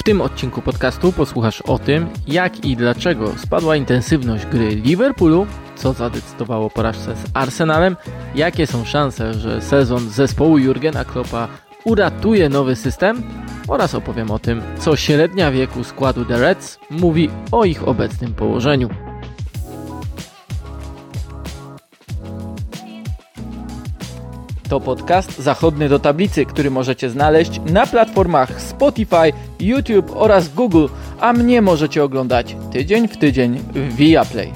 W tym odcinku podcastu posłuchasz o tym, jak i dlaczego spadła intensywność gry Liverpoolu, co zadecydowało porażce z Arsenalem, jakie są szanse, że sezon zespołu Jurgena Kloppa uratuje nowy system oraz opowiem o tym, co średnia wieku składu The Reds mówi o ich obecnym położeniu. To podcast zachodny do tablicy, który możecie znaleźć na platformach Spotify, YouTube oraz Google, a mnie możecie oglądać tydzień w tydzień w Viaplay.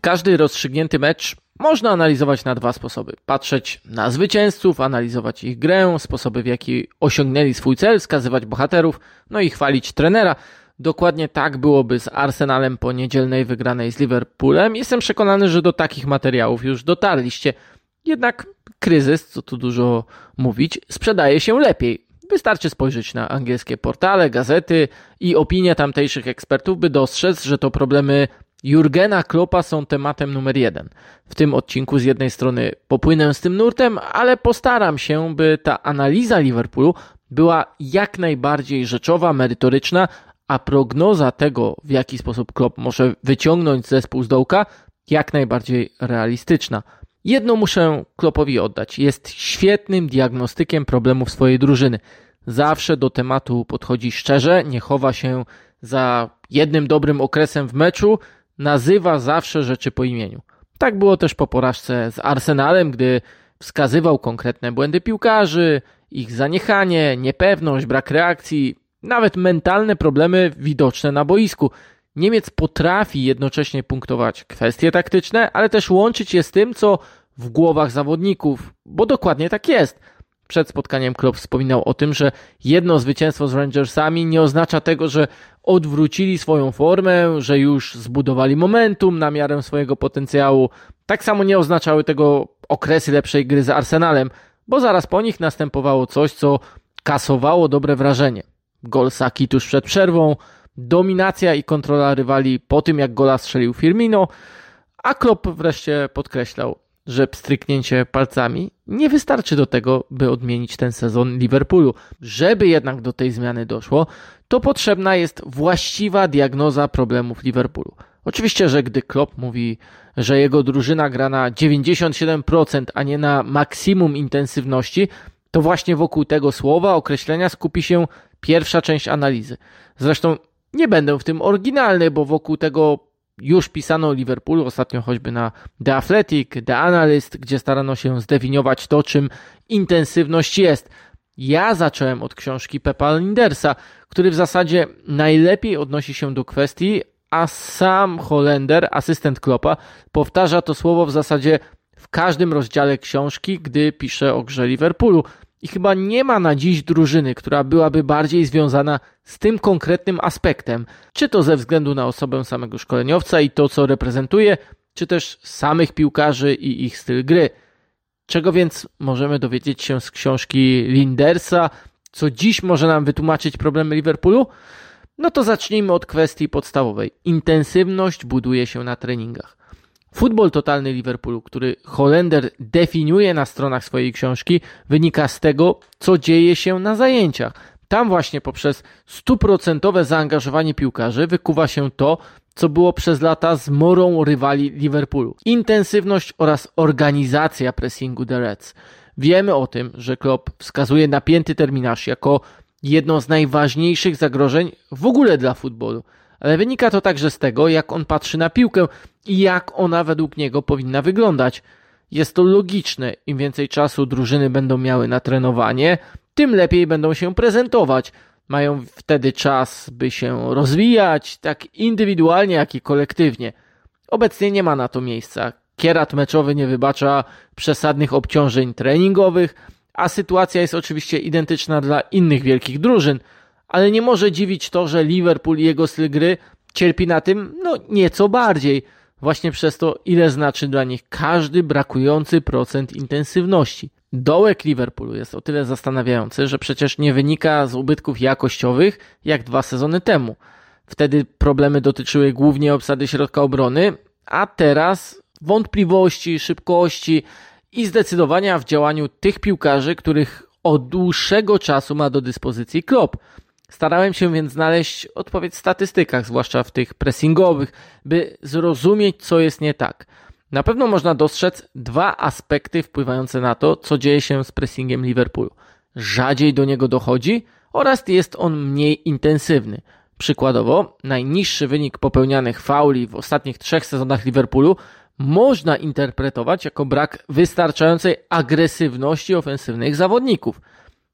Każdy rozstrzygnięty mecz można analizować na dwa sposoby. Patrzeć na zwycięzców, analizować ich grę, sposoby w jaki osiągnęli swój cel, wskazywać bohaterów, no i chwalić trenera. Dokładnie tak byłoby z Arsenalem po niedzielnej wygranej z Liverpoolem. Jestem przekonany, że do takich materiałów już dotarliście. Jednak kryzys, co tu dużo mówić, sprzedaje się lepiej. Wystarczy spojrzeć na angielskie portale, gazety i opinie tamtejszych ekspertów, by dostrzec, że to problemy Jurgena Kloppa są tematem numer jeden. W tym odcinku z jednej strony popłynę z tym nurtem, ale postaram się, by ta analiza Liverpoolu była jak najbardziej rzeczowa, merytoryczna, a prognoza tego, w jaki sposób Klopp może wyciągnąć zespół z dołka, jak najbardziej realistyczna. Jedno muszę Kloppowi oddać. Jest świetnym diagnostykiem problemów swojej drużyny. Zawsze do tematu podchodzi szczerze, nie chowa się za jednym dobrym okresem w meczu, nazywa zawsze rzeczy po imieniu. Tak było też po porażce z Arsenalem, gdy wskazywał konkretne błędy piłkarzy, ich zaniechanie, niepewność, brak reakcji, nawet mentalne problemy widoczne na boisku. Niemiec potrafi jednocześnie punktować kwestie taktyczne, ale też łączyć je z tym, co w głowach zawodników, bo dokładnie tak jest. Przed spotkaniem Klopp wspominał o tym, że jedno zwycięstwo z Rangersami nie oznacza tego, że odwrócili swoją formę, że już zbudowali momentum na miarę swojego potencjału. Tak samo nie oznaczały tego okresy lepszej gry z Arsenalem, bo zaraz po nich następowało coś, co kasowało dobre wrażenie. Gol Saki tuż przed przerwą, dominacja i kontrola rywali po tym, jak gola strzelił Firmino, a Klopp wreszcie podkreślał, że pstryknięcie palcami nie wystarczy do tego, by odmienić ten sezon Liverpoolu. Żeby jednak do tej zmiany doszło, to potrzebna jest właściwa diagnoza problemów Liverpoolu. Oczywiście, że gdy Klopp mówi, że jego drużyna gra na 97%, a nie na maksimum intensywności, to właśnie wokół tego słowa, określenia skupi się pierwsza część analizy. Zresztą nie będę w tym oryginalny, bo wokół tego już pisano o Liverpoolu, ostatnio choćby na The Athletic, The Analyst, gdzie starano się zdefiniować to, czym intensywność jest. Ja zacząłem od książki Pepa Lindersa, który w zasadzie najlepiej odnosi się do kwestii, a sam Holender, asystent Kloppa, powtarza to słowo w zasadzie w każdym rozdziale książki, gdy pisze o grze Liverpoolu. I chyba nie ma na dziś drużyny, która byłaby bardziej związana z tym konkretnym aspektem, czy to ze względu na osobę samego szkoleniowca i to, co reprezentuje, czy też samych piłkarzy i ich styl gry. Czego więc możemy dowiedzieć się z książki Lindersa, co dziś może nam wytłumaczyć problemy Liverpoolu? No to zacznijmy od kwestii podstawowej. Intensywność buduje się na treningach. Futbol totalny Liverpoolu, który Holender definiuje na stronach swojej książki, wynika z tego, co dzieje się na zajęciach. Tam właśnie poprzez stuprocentowe zaangażowanie piłkarzy wykuwa się to, co było przez lata zmorą rywali Liverpoolu. Intensywność oraz organizacja pressingu The Reds. Wiemy o tym, że Klopp wskazuje napięty terminarz jako jedno z najważniejszych zagrożeń w ogóle dla futbolu ale wynika to także z tego, jak on patrzy na piłkę i jak ona według niego powinna wyglądać. Jest to logiczne, im więcej czasu drużyny będą miały na trenowanie, tym lepiej będą się prezentować. Mają wtedy czas, by się rozwijać, tak indywidualnie, jak i kolektywnie. Obecnie nie ma na to miejsca. Kierat meczowy nie wybacza przesadnych obciążeń treningowych, a sytuacja jest oczywiście identyczna dla innych wielkich drużyn – ale nie może dziwić to, że Liverpool i jego styl gry cierpi na tym, no nieco bardziej, właśnie przez to, ile znaczy dla nich każdy brakujący procent intensywności. Dołek Liverpoolu jest o tyle zastanawiający, że przecież nie wynika z ubytków jakościowych jak dwa sezony temu. Wtedy problemy dotyczyły głównie obsady środka obrony, a teraz wątpliwości, szybkości i zdecydowania w działaniu tych piłkarzy, których od dłuższego czasu ma do dyspozycji Klopp. Starałem się więc znaleźć odpowiedź w statystykach, zwłaszcza w tych pressingowych, by zrozumieć, co jest nie tak. Na pewno można dostrzec dwa aspekty wpływające na to, co dzieje się z pressingiem Liverpoolu. Rzadziej do niego dochodzi oraz jest on mniej intensywny. Przykładowo, najniższy wynik popełnianych fauli w ostatnich trzech sezonach Liverpoolu można interpretować jako brak wystarczającej agresywności ofensywnych zawodników.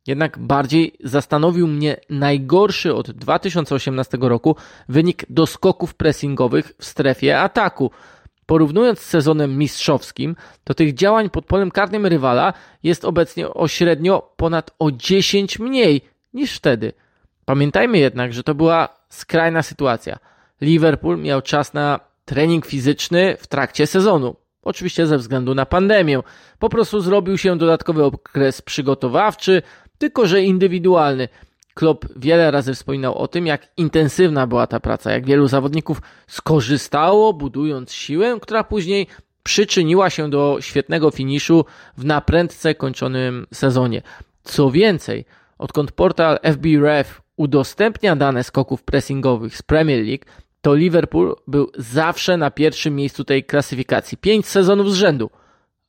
Jednak bardziej zastanowił mnie najgorszy od 2018 roku wynik doskoków pressingowych w strefie ataku. Porównując z sezonem mistrzowskim, to tych działań pod polem karnym rywala jest obecnie o średnio ponad o 10 mniej niż wtedy. Pamiętajmy jednak, że to była skrajna sytuacja. Liverpool miał czas na trening fizyczny w trakcie sezonu. Oczywiście ze względu na pandemię. Po prostu zrobił się dodatkowy okres przygotowawczy, tylko że indywidualny. Klopp wiele razy wspominał o tym, jak intensywna była ta praca, jak wielu zawodników skorzystało, budując siłę, która później przyczyniła się do świetnego finiszu w naprędce kończonym sezonie. Co więcej, odkąd portal FBref udostępnia dane skoków pressingowych z Premier League, to Liverpool był zawsze na pierwszym miejscu tej klasyfikacji. Pięć sezonów z rzędu.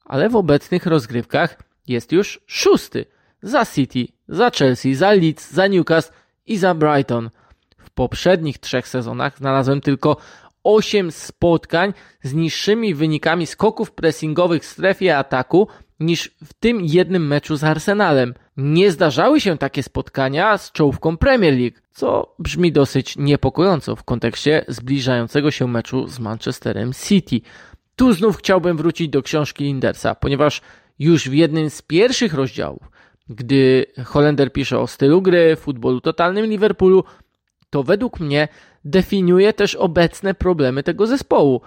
Ale w obecnych rozgrywkach jest już szósty. Za City, za Chelsea, za Leeds, za Newcastle i za Brighton. W poprzednich trzech sezonach znalazłem tylko 8 spotkań z niższymi wynikami skoków pressingowych w strefie ataku niż w tym jednym meczu z Arsenalem. Nie zdarzały się takie spotkania z czołówką Premier League, co brzmi dosyć niepokojąco w kontekście zbliżającego się meczu z Manchesterem City. Tu znów chciałbym wrócić do książki Lindersa, ponieważ już w jednym z pierwszych rozdziałów, gdy Holender pisze o stylu gry, futbolu totalnym Liverpoolu, to według mnie definiuje też obecne problemy tego zespołu.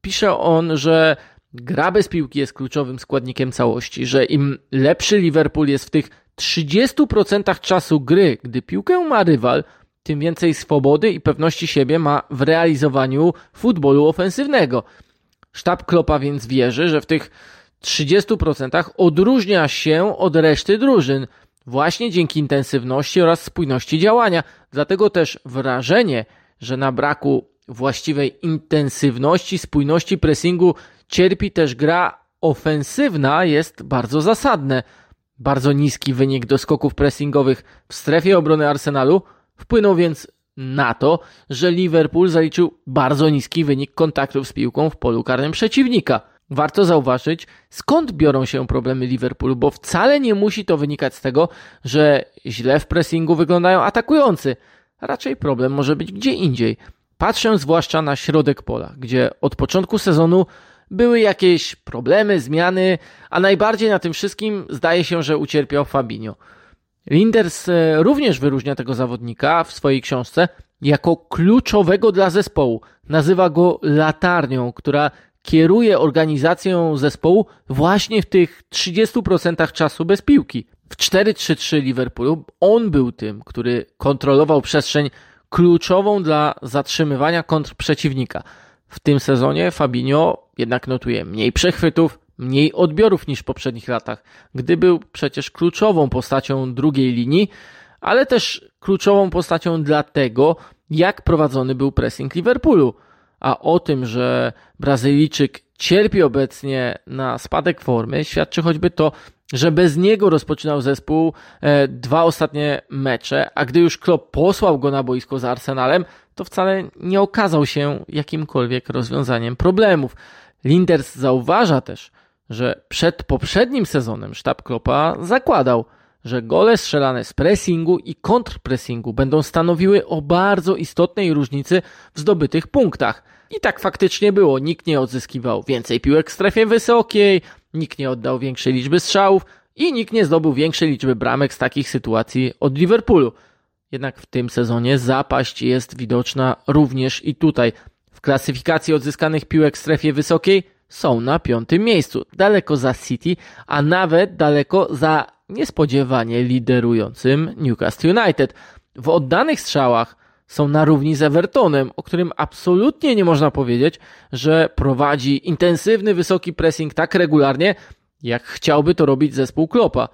Pisze on, że gra bez piłki jest kluczowym składnikiem całości, że im lepszy Liverpool jest w tych 30% czasu gry, gdy piłkę ma rywal, tym więcej swobody i pewności siebie ma w realizowaniu futbolu ofensywnego. Sztab Klopa więc wierzy, że w tych 30% odróżnia się od reszty drużyn właśnie dzięki intensywności oraz spójności działania. Dlatego też wrażenie, że na braku właściwej intensywności, spójności pressingu cierpi też gra ofensywna jest bardzo zasadne. Bardzo niski wynik doskoków pressingowych w strefie obrony Arsenalu wpłynął więc na to, że Liverpool zaliczył bardzo niski wynik kontaktów z piłką w polu karnym przeciwnika. Warto zauważyć, skąd biorą się problemy Liverpoolu, bo wcale nie musi to wynikać z tego, że źle w pressingu wyglądają atakujący. Raczej problem może być gdzie indziej. Patrzę zwłaszcza na środek pola, gdzie od początku sezonu były jakieś problemy, zmiany, a najbardziej na tym wszystkim zdaje się, że ucierpiał Fabinho. Linders e, również wyróżnia tego zawodnika w swojej książce jako kluczowego dla zespołu. Nazywa go latarnią, która kieruje organizacją zespołu właśnie w tych 30% czasu bez piłki. W 4-3-3 Liverpoolu on był tym, który kontrolował przestrzeń kluczową dla zatrzymywania kontr przeciwnika. W tym sezonie Fabinho jednak notuje mniej przechwytów, mniej odbiorów niż w poprzednich latach, gdy był przecież kluczową postacią drugiej linii, ale też kluczową postacią dla tego, jak prowadzony był pressing Liverpoolu. A o tym, że Brazylijczyk cierpi obecnie na spadek formy, świadczy choćby to, że bez niego rozpoczynał zespół e, dwa ostatnie mecze, a gdy już Klopp posłał go na boisko z Arsenalem, to wcale nie okazał się jakimkolwiek rozwiązaniem problemów. Linders zauważa też, że przed poprzednim sezonem sztab Kloppa zakładał, że gole strzelane z pressingu i kontrpressingu będą stanowiły o bardzo istotnej różnicy w zdobytych punktach. I tak faktycznie było. Nikt nie odzyskiwał więcej piłek w strefie wysokiej, nikt nie oddał większej liczby strzałów i nikt nie zdobył większej liczby bramek z takich sytuacji od Liverpoolu. Jednak w tym sezonie zapaść jest widoczna również i tutaj. W klasyfikacji odzyskanych piłek w strefie wysokiej są na piątym miejscu, daleko za City, a nawet daleko za niespodziewanie liderującym Newcastle United. W oddanych strzałach są na równi z Evertonem, o którym absolutnie nie można powiedzieć, że prowadzi intensywny, wysoki pressing tak regularnie, jak chciałby to robić zespół Klopa.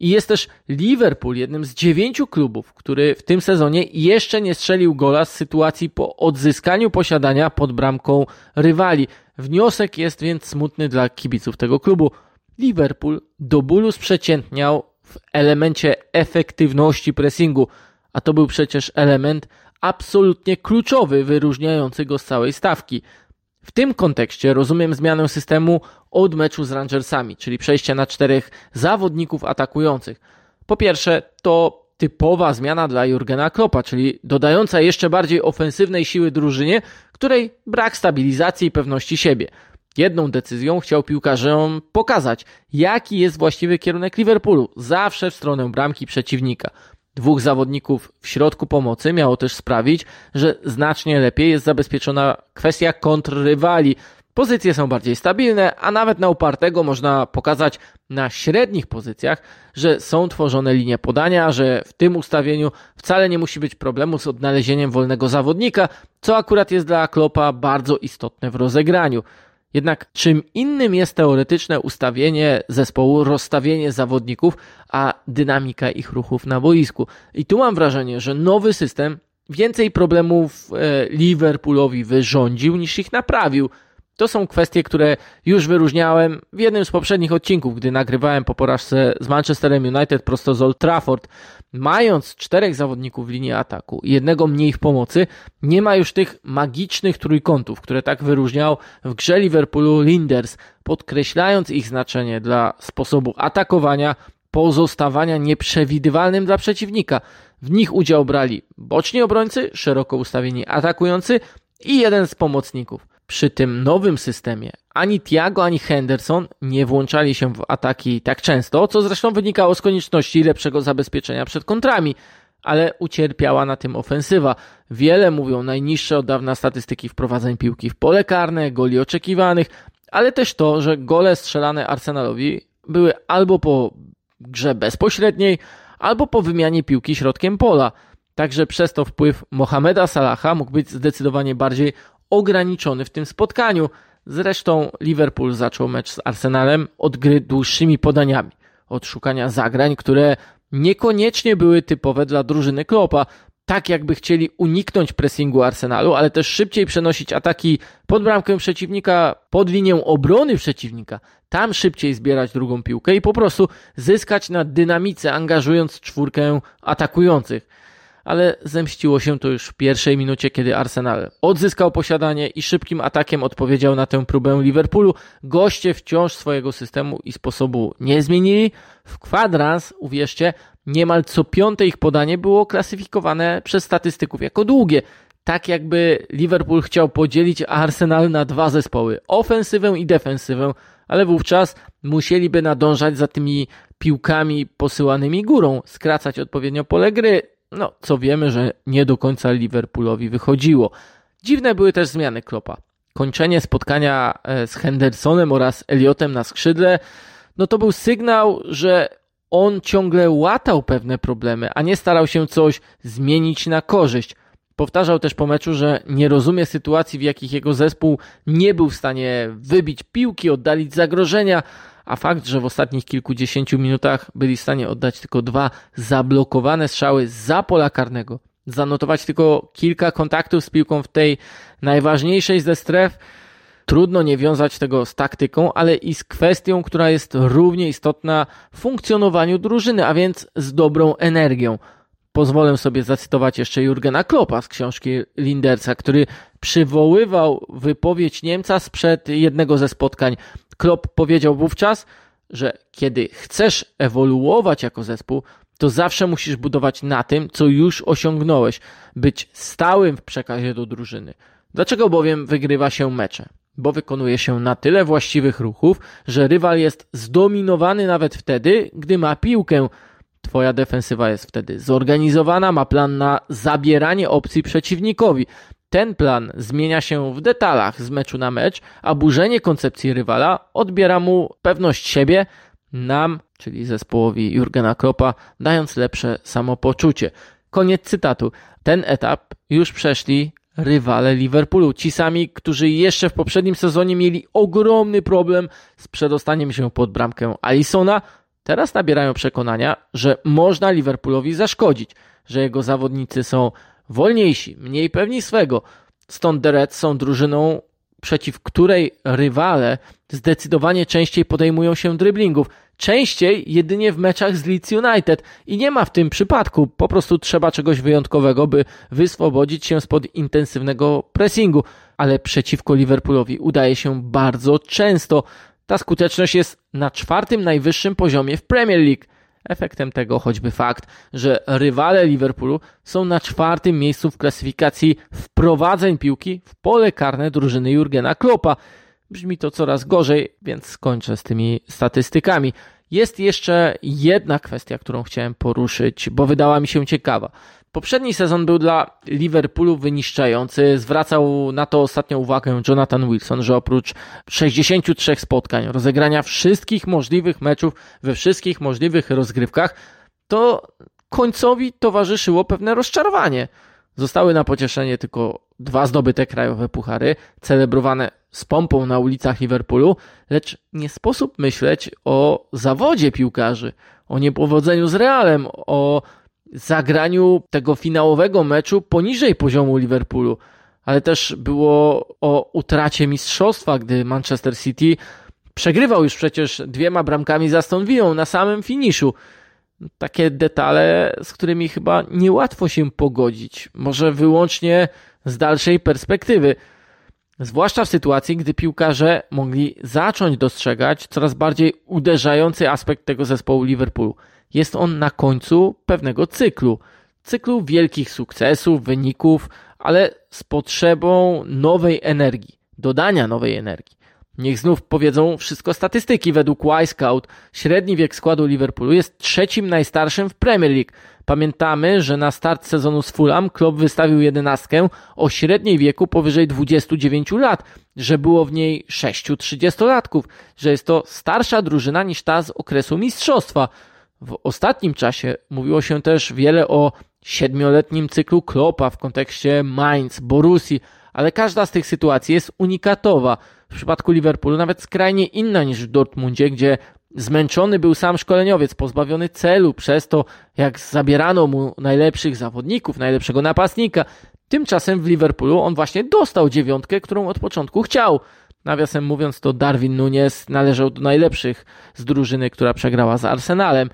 I jest też Liverpool, jednym z dziewięciu klubów, który w tym sezonie jeszcze nie strzelił gola z sytuacji po odzyskaniu posiadania pod bramką rywali. Wniosek jest więc smutny dla kibiców tego klubu. Liverpool do bólu sprzeciętniał w elemencie efektywności pressingu, a to był przecież element absolutnie kluczowy, wyróżniający go z całej stawki. W tym kontekście rozumiem zmianę systemu od meczu z Rangersami, czyli przejście na czterech zawodników atakujących. Po pierwsze, to typowa zmiana dla Jurgena Kloppa, czyli dodająca jeszcze bardziej ofensywnej siły drużynie, której brak stabilizacji i pewności siebie. Jedną decyzją chciał piłkarzom pokazać, jaki jest właściwy kierunek Liverpoolu, zawsze w stronę bramki przeciwnika. Dwóch zawodników w środku pomocy miało też sprawić, że znacznie lepiej jest zabezpieczona kwestia kontrrywali. Pozycje są bardziej stabilne, a nawet na upartego można pokazać na średnich pozycjach, że są tworzone linie podania, że w tym ustawieniu wcale nie musi być problemu z odnalezieniem wolnego zawodnika, co akurat jest dla Klopa bardzo istotne w rozegraniu. Jednak czym innym jest teoretyczne ustawienie zespołu, rozstawienie zawodników, a dynamika ich ruchów na boisku. I tu mam wrażenie, że nowy system więcej problemów e, Liverpoolowi wyrządził niż ich naprawił. To są kwestie, które już wyróżniałem w jednym z poprzednich odcinków, gdy nagrywałem po porażce z Manchesterem United prosto z Old Trafford. Mając czterech zawodników w linii ataku i jednego mniej w pomocy, nie ma już tych magicznych trójkątów, które tak wyróżniał w grze Liverpoolu Linders, podkreślając ich znaczenie dla sposobu atakowania, pozostawania nieprzewidywalnym dla przeciwnika. W nich udział brali boczni obrońcy, szeroko ustawieni atakujący i jeden z pomocników. Przy tym nowym systemie ani Thiago, ani Henderson nie włączali się w ataki tak często, co zresztą wynikało z konieczności lepszego zabezpieczenia przed kontrami, ale ucierpiała na tym ofensywa. Wiele mówią najniższe od dawna statystyki wprowadzeń piłki w pole karne, goli oczekiwanych, ale też to, że gole strzelane Arsenalowi były albo po grze bezpośredniej, albo po wymianie piłki środkiem pola. Także przez to wpływ Mohameda Salaha mógł być zdecydowanie bardziej ograniczony w tym spotkaniu. Zresztą Liverpool zaczął mecz z Arsenalem od gry dłuższymi podaniami, od szukania zagrań, które niekoniecznie były typowe dla drużyny Klopa, tak jakby chcieli uniknąć pressingu Arsenalu, ale też szybciej przenosić ataki pod bramkę przeciwnika, pod linię obrony przeciwnika, tam szybciej zbierać drugą piłkę i po prostu zyskać na dynamice, angażując czwórkę atakujących ale zemściło się to już w pierwszej minucie, kiedy Arsenal odzyskał posiadanie i szybkim atakiem odpowiedział na tę próbę Liverpoolu. Goście wciąż swojego systemu i sposobu nie zmienili. W kwadrans, uwierzcie, niemal co piąte ich podanie było klasyfikowane przez statystyków jako długie. Tak jakby Liverpool chciał podzielić Arsenal na dwa zespoły, ofensywę i defensywę, ale wówczas musieliby nadążać za tymi piłkami posyłanymi górą, skracać odpowiednio pole gry, no, co wiemy, że nie do końca Liverpoolowi wychodziło. Dziwne były też zmiany Klopa. Kończenie spotkania e, z Hendersonem oraz Elliotem na skrzydle, no to był sygnał, że on ciągle łatał pewne problemy, a nie starał się coś zmienić na korzyść. Powtarzał też po meczu, że nie rozumie sytuacji, w jakich jego zespół nie był w stanie wybić piłki, oddalić zagrożenia, a fakt, że w ostatnich kilkudziesięciu minutach byli w stanie oddać tylko dwa zablokowane strzały za pola karnego, zanotować tylko kilka kontaktów z piłką w tej najważniejszej ze stref, Trudno nie wiązać tego z taktyką, ale i z kwestią, która jest równie istotna w funkcjonowaniu drużyny, a więc z dobrą energią. Pozwolę sobie zacytować jeszcze Jurgena Kloppa z książki Lindersa, który przywoływał wypowiedź Niemca sprzed jednego ze spotkań. Klopp powiedział wówczas, że kiedy chcesz ewoluować jako zespół, to zawsze musisz budować na tym, co już osiągnąłeś, być stałym w przekazie do drużyny. Dlaczego bowiem wygrywa się mecze? Bo wykonuje się na tyle właściwych ruchów, że rywal jest zdominowany nawet wtedy, gdy ma piłkę. Twoja defensywa jest wtedy zorganizowana, ma plan na zabieranie opcji przeciwnikowi. Ten plan zmienia się w detalach z meczu na mecz, a burzenie koncepcji rywala odbiera mu pewność siebie, nam, czyli zespołowi Jurgena Kloppa, dając lepsze samopoczucie. Koniec cytatu. Ten etap już przeszli rywale Liverpoolu. Ci sami, którzy jeszcze w poprzednim sezonie mieli ogromny problem z przedostaniem się pod bramkę Alisona, teraz nabierają przekonania, że można Liverpoolowi zaszkodzić, że jego zawodnicy są wolniejsi, mniej pewni swego. Stąd The Reds są drużyną, przeciw której rywale zdecydowanie częściej podejmują się driblingów. Częściej jedynie w meczach z Leeds United i nie ma w tym przypadku. Po prostu trzeba czegoś wyjątkowego, by wyswobodzić się spod intensywnego pressingu. Ale przeciwko Liverpoolowi udaje się bardzo często. Ta skuteczność jest na czwartym najwyższym poziomie w Premier League. Efektem tego choćby fakt, że rywale Liverpoolu są na czwartym miejscu w klasyfikacji wprowadzeń piłki w pole karne drużyny Jurgena Kloppa. Brzmi to coraz gorzej, więc skończę z tymi statystykami. Jest jeszcze jedna kwestia, którą chciałem poruszyć, bo wydała mi się ciekawa. Poprzedni sezon był dla Liverpoolu wyniszczający. Zwracał na to ostatnio uwagę Jonathan Wilson, że oprócz 63 spotkań, rozegrania wszystkich możliwych meczów we wszystkich możliwych rozgrywkach, to końcowi towarzyszyło pewne rozczarowanie. Zostały na pocieszenie tylko dwa zdobyte krajowe puchary, celebrowane z pompą na ulicach Liverpoolu, lecz nie sposób myśleć o zawodzie piłkarzy, o niepowodzeniu z Realem, o zagraniu tego finałowego meczu poniżej poziomu Liverpoolu, ale też było o utracie mistrzostwa, gdy Manchester City przegrywał już przecież dwiema bramkami za Aston na samym finiszu. Takie detale, z którymi chyba niełatwo się pogodzić, może wyłącznie z dalszej perspektywy. Zwłaszcza w sytuacji, gdy piłkarze mogli zacząć dostrzegać coraz bardziej uderzający aspekt tego zespołu Liverpoolu. Jest on na końcu pewnego cyklu. Cyklu wielkich sukcesów, wyników, ale z potrzebą nowej energii, dodania nowej energii. Niech znów powiedzą wszystko statystyki. Według Y-Scout średni wiek składu Liverpoolu jest trzecim najstarszym w Premier League. Pamiętamy, że na start sezonu z Fulham klub wystawił jedenastkę o średniej wieku powyżej 29 lat, że było w niej sześciu trzydziestolatków, że jest to starsza drużyna niż ta z okresu mistrzostwa. W ostatnim czasie mówiło się też wiele o siedmioletnim cyklu Klopa w kontekście Mainz, Borusi, ale każda z tych sytuacji jest unikatowa. W przypadku Liverpoolu nawet skrajnie inna niż w Dortmundzie, gdzie zmęczony był sam szkoleniowiec, pozbawiony celu przez to, jak zabierano mu najlepszych zawodników, najlepszego napastnika. Tymczasem w Liverpoolu on właśnie dostał dziewiątkę, którą od początku chciał. Nawiasem mówiąc, to Darwin Nunes należał do najlepszych z drużyny, która przegrała z Arsenalem.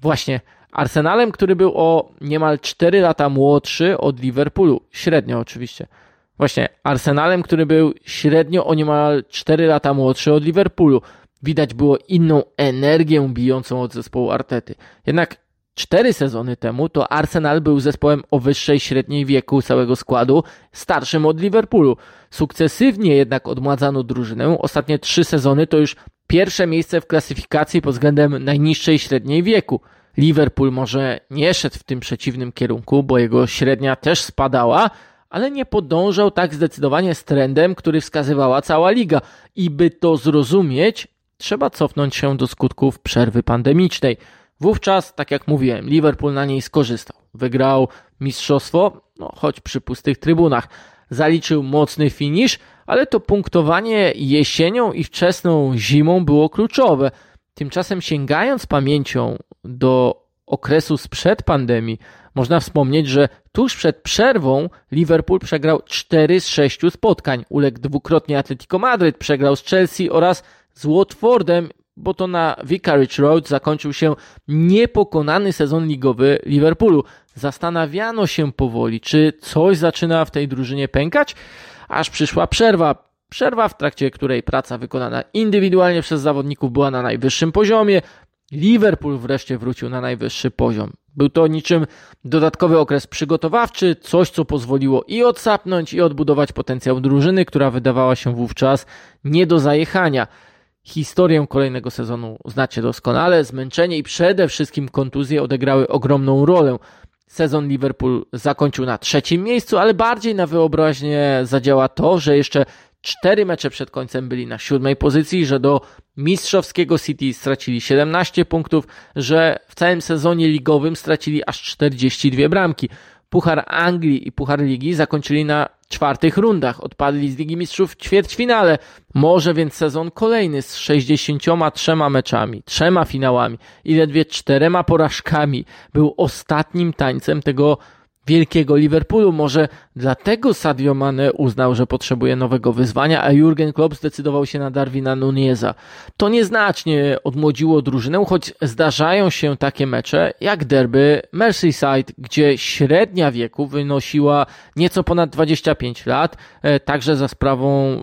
Właśnie Arsenalem, który był o niemal 4 lata młodszy od Liverpoolu. Średnio oczywiście. Właśnie Arsenalem, który był średnio o niemal 4 lata młodszy od Liverpoolu. Widać było inną energię bijącą od zespołu Artety. Jednak cztery sezony temu to Arsenal był zespołem o wyższej średniej wieku całego składu, starszym od Liverpoolu. Sukcesywnie jednak odmładzano drużynę. Ostatnie trzy sezony to już pierwsze miejsce w klasyfikacji pod względem najniższej średniej wieku. Liverpool może nie szedł w tym przeciwnym kierunku, bo jego średnia też spadała, ale nie podążał tak zdecydowanie z trendem, który wskazywała cała liga. I by to zrozumieć, trzeba cofnąć się do skutków przerwy pandemicznej. Wówczas, tak jak mówiłem, Liverpool na niej skorzystał. Wygrał mistrzostwo, no, choć przy pustych trybunach. Zaliczył mocny finisz, ale to punktowanie jesienią i wczesną zimą było kluczowe. Tymczasem sięgając pamięcią do okresu sprzed pandemii, można wspomnieć, że tuż przed przerwą Liverpool przegrał 4 z 6 spotkań. Uległ dwukrotnie Atletico Madryt, przegrał z Chelsea oraz z Watfordem, bo to na Vicarage Road zakończył się niepokonany sezon ligowy Liverpoolu. Zastanawiano się powoli, czy coś zaczyna w tej drużynie pękać, aż przyszła przerwa. Przerwa, w trakcie której praca wykonana indywidualnie przez zawodników była na najwyższym poziomie. Liverpool wreszcie wrócił na najwyższy poziom. Był to niczym dodatkowy okres przygotowawczy, coś co pozwoliło i odsapnąć, i odbudować potencjał drużyny, która wydawała się wówczas nie do zajechania. Historię kolejnego sezonu znacie doskonale. Zmęczenie i przede wszystkim kontuzje odegrały ogromną rolę. Sezon Liverpool zakończył na trzecim miejscu, ale bardziej na wyobraźnię zadziała to, że jeszcze cztery mecze przed końcem byli na siódmej pozycji, że do mistrzowskiego City stracili 17 punktów, że w całym sezonie ligowym stracili aż 42 bramki. Puchar Anglii i Puchar Ligi zakończyli na czwartych rundach. Odpadli z Ligi Mistrzów w ćwierćfinale. Może więc sezon kolejny z 63 meczami, trzema finałami i ledwie czterema porażkami był ostatnim tańcem tego wielkiego Liverpoolu. Może dlatego Sadio Mane uznał, że potrzebuje nowego wyzwania, a Jurgen Klopp zdecydował się na Darwina Nuneza. To nieznacznie odmłodziło drużynę, choć zdarzają się takie mecze jak derby Merseyside, gdzie średnia wieku wynosiła nieco ponad 25 lat, e, także za sprawą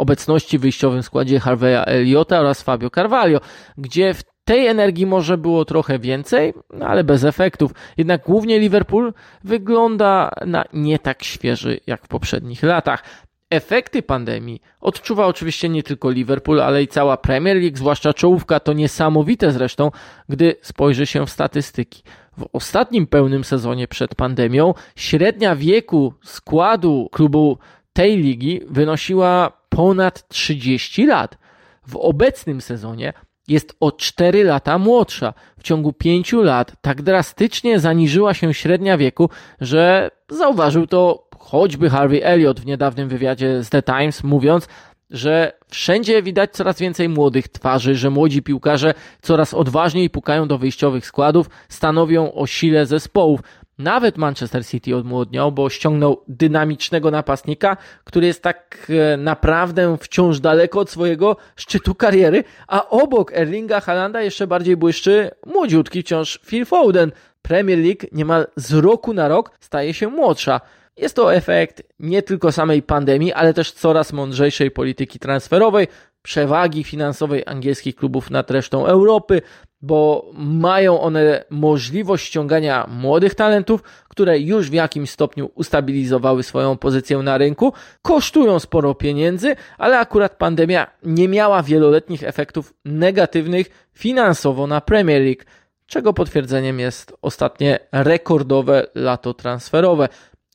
obecności w wyjściowym składzie Harveya Eliota oraz Fabio Carvalho, gdzie w tej energii może było trochę więcej, no ale bez efektów. Jednak głównie Liverpool wygląda na nie tak świeży jak w poprzednich latach. Efekty pandemii odczuwa oczywiście nie tylko Liverpool, ale i cała Premier League, zwłaszcza czołówka. To niesamowite zresztą, gdy spojrzy się w statystyki. W ostatnim pełnym sezonie przed pandemią średnia wieku składu klubu tej ligi wynosiła ponad 30 lat. W obecnym sezonie jest o 4 lata młodsza. W ciągu 5 lat tak drastycznie zaniżyła się średnia wieku, że zauważył to choćby Harvey Elliott w niedawnym wywiadzie z The Times, mówiąc, że wszędzie widać coraz więcej młodych twarzy, że młodzi piłkarze coraz odważniej pukają do wyjściowych składów, stanowią o sile zespołów. Nawet Manchester City odmłodniał, bo ściągnął dynamicznego napastnika, który jest tak e, naprawdę wciąż daleko od swojego szczytu kariery, a obok Erlinga Halanda jeszcze bardziej błyszczy młodziutki wciąż Phil Foden. Premier League niemal z roku na rok staje się młodsza. Jest to efekt nie tylko samej pandemii, ale też coraz mądrzejszej polityki transferowej, przewagi finansowej angielskich klubów nad resztą Europy, bo mają one możliwość ściągania młodych talentów, które już w jakimś stopniu ustabilizowały swoją pozycję na rynku, kosztują sporo pieniędzy, ale akurat pandemia nie miała wieloletnich efektów negatywnych finansowo na Premier League, czego potwierdzeniem jest ostatnie rekordowe lato transferowe.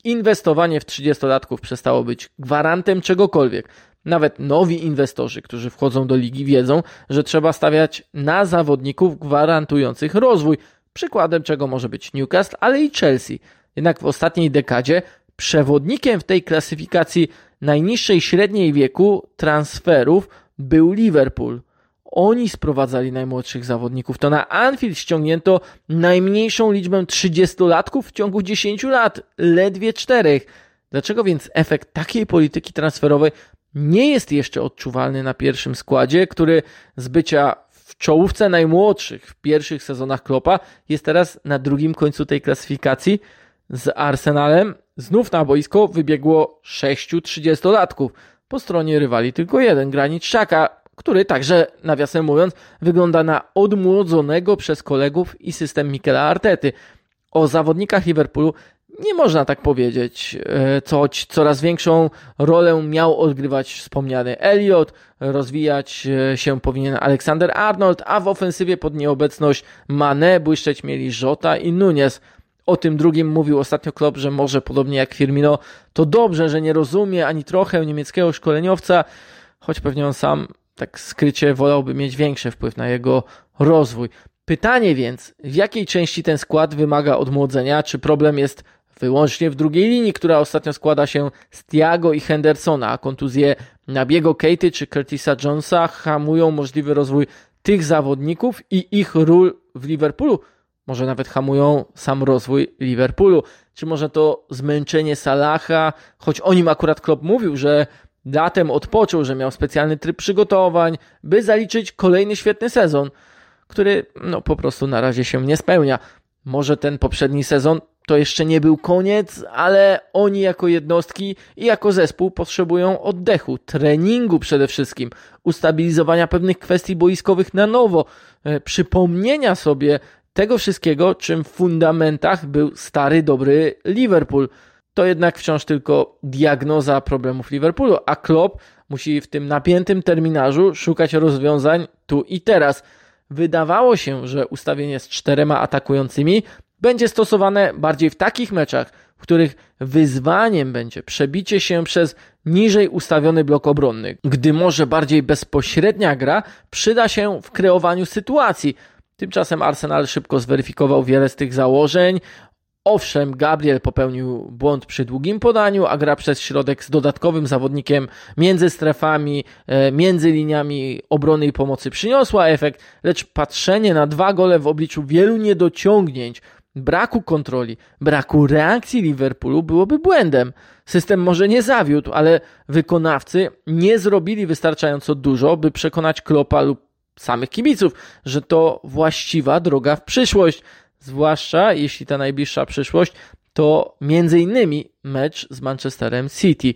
Inwestowanie w 30-latków przestało być gwarantem czegokolwiek. Nawet nowi inwestorzy, którzy wchodzą do ligi, wiedzą, że trzeba stawiać na zawodników gwarantujących rozwój. Przykładem czego może być Newcastle, ale i Chelsea. Jednak w ostatniej dekadzie przewodnikiem w tej klasyfikacji najniższej średniej wieku transferów był Liverpool. Oni sprowadzali najmłodszych zawodników. To na Anfield ściągnięto najmniejszą liczbę 30-latków w ciągu 10 lat, ledwie czterech. Dlaczego więc efekt takiej polityki transferowej nie jest jeszcze odczuwalny na pierwszym składzie, który z bycia w czołówce najmłodszych w pierwszych sezonach Klopa jest teraz na drugim końcu tej klasyfikacji z Arsenalem. Znów na boisko wybiegło sześciu trzydziestolatków. Po stronie rywali tylko jeden, Granit Szaka, który także, nawiasem mówiąc, wygląda na odmłodzonego przez kolegów i system Mikela Artety. O zawodnikach Liverpoolu nie można tak powiedzieć. E, Choć coraz większą rolę miał odgrywać wspomniany Elliot, rozwijać e, się powinien Alexander Arnold, a w ofensywie pod nieobecność Mane błyszczeć mieli Żota i Nunez. O tym drugim mówił ostatnio Klopp, że może podobnie jak Firmino, to dobrze, że nie rozumie ani trochę niemieckiego szkoleniowca, choć pewnie on sam tak skrycie wolałby mieć większy wpływ na jego rozwój. Pytanie więc, w jakiej części ten skład wymaga odmłodzenia? Czy problem jest wyłącznie w drugiej linii, która ostatnio składa się z Tiago i Hendersona, a kontuzje Nabiego Katy czy Curtisa Jonesa hamują możliwy rozwój tych zawodników i ich ról w Liverpoolu. Może nawet hamują sam rozwój Liverpoolu. Czy może to zmęczenie Salaha, choć o nim akurat Klopp mówił, że latem odpoczął, że miał specjalny tryb przygotowań, by zaliczyć kolejny świetny sezon, który no po prostu na razie się nie spełnia. Może ten poprzedni sezon to jeszcze nie był koniec, ale oni jako jednostki i jako zespół potrzebują oddechu, treningu przede wszystkim, ustabilizowania pewnych kwestii boiskowych na nowo, e, przypomnienia sobie tego wszystkiego, czym w fundamentach był stary, dobry Liverpool. To jednak wciąż tylko diagnoza problemów Liverpoolu, a Klopp musi w tym napiętym terminarzu szukać rozwiązań tu i teraz. Wydawało się, że ustawienie z czterema atakującymi będzie stosowane bardziej w takich meczach, w których wyzwaniem będzie przebicie się przez niżej ustawiony blok obronny, gdy może bardziej bezpośrednia gra przyda się w kreowaniu sytuacji. Tymczasem Arsenal szybko zweryfikował wiele z tych założeń, Owszem, Gabriel popełnił błąd przy długim podaniu, a gra przez środek z dodatkowym zawodnikiem między strefami, e, między liniami obrony i pomocy przyniosła efekt, lecz patrzenie na dwa gole w obliczu wielu niedociągnięć, braku kontroli, braku reakcji Liverpoolu byłoby błędem. System może nie zawiódł, ale wykonawcy nie zrobili wystarczająco dużo, by przekonać Klopa lub samych kibiców, że to właściwa droga w przyszłość. Zwłaszcza jeśli ta najbliższa przyszłość to między innymi mecz z Manchesterem City.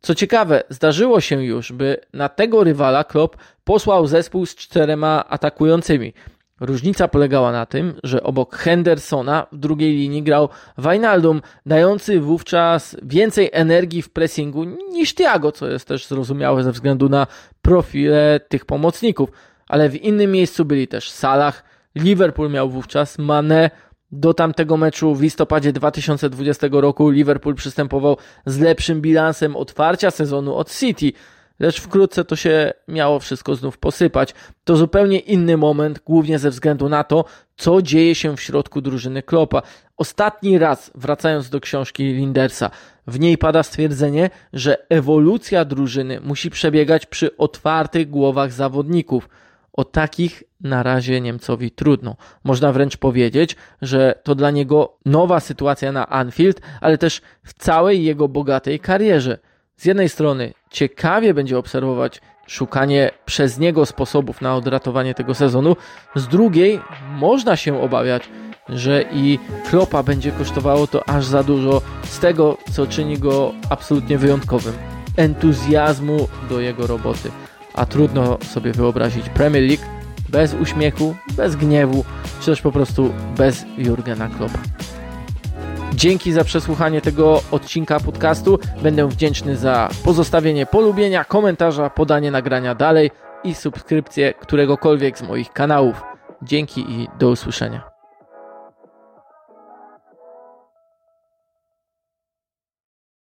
Co ciekawe, zdarzyło się już, by na tego rywala Klopp posłał zespół z czterema atakującymi. Różnica polegała na tym, że obok Hendersona w drugiej linii grał Wijnaldum, dający wówczas więcej energii w pressingu niż Thiago, co jest też zrozumiałe ze względu na profile tych pomocników. Ale w innym miejscu byli też Salah, Liverpool miał wówczas Mane. Do tamtego meczu w listopadzie 2020 roku Liverpool przystępował z lepszym bilansem otwarcia sezonu od City – lecz wkrótce to się miało wszystko znów posypać. To zupełnie inny moment, głównie ze względu na to, co dzieje się w środku drużyny Klopa. Ostatni raz, wracając do książki Lindersa, w niej pada stwierdzenie, że ewolucja drużyny musi przebiegać przy otwartych głowach zawodników. O takich na razie Niemcowi trudno. Można wręcz powiedzieć, że to dla niego nowa sytuacja na Anfield, ale też w całej jego bogatej karierze. Z jednej strony ciekawie będzie obserwować szukanie przez niego sposobów na odratowanie tego sezonu, z drugiej można się obawiać, że i Klopa będzie kosztowało to aż za dużo z tego, co czyni go absolutnie wyjątkowym. Entuzjazmu do jego roboty. A trudno sobie wyobrazić Premier League bez uśmiechu, bez gniewu, czy też po prostu bez Jurgena Kloppa. Dzięki za przesłuchanie tego odcinka podcastu. Będę wdzięczny za pozostawienie polubienia, komentarza, podanie nagrania dalej i subskrypcję któregokolwiek z moich kanałów. Dzięki i do usłyszenia.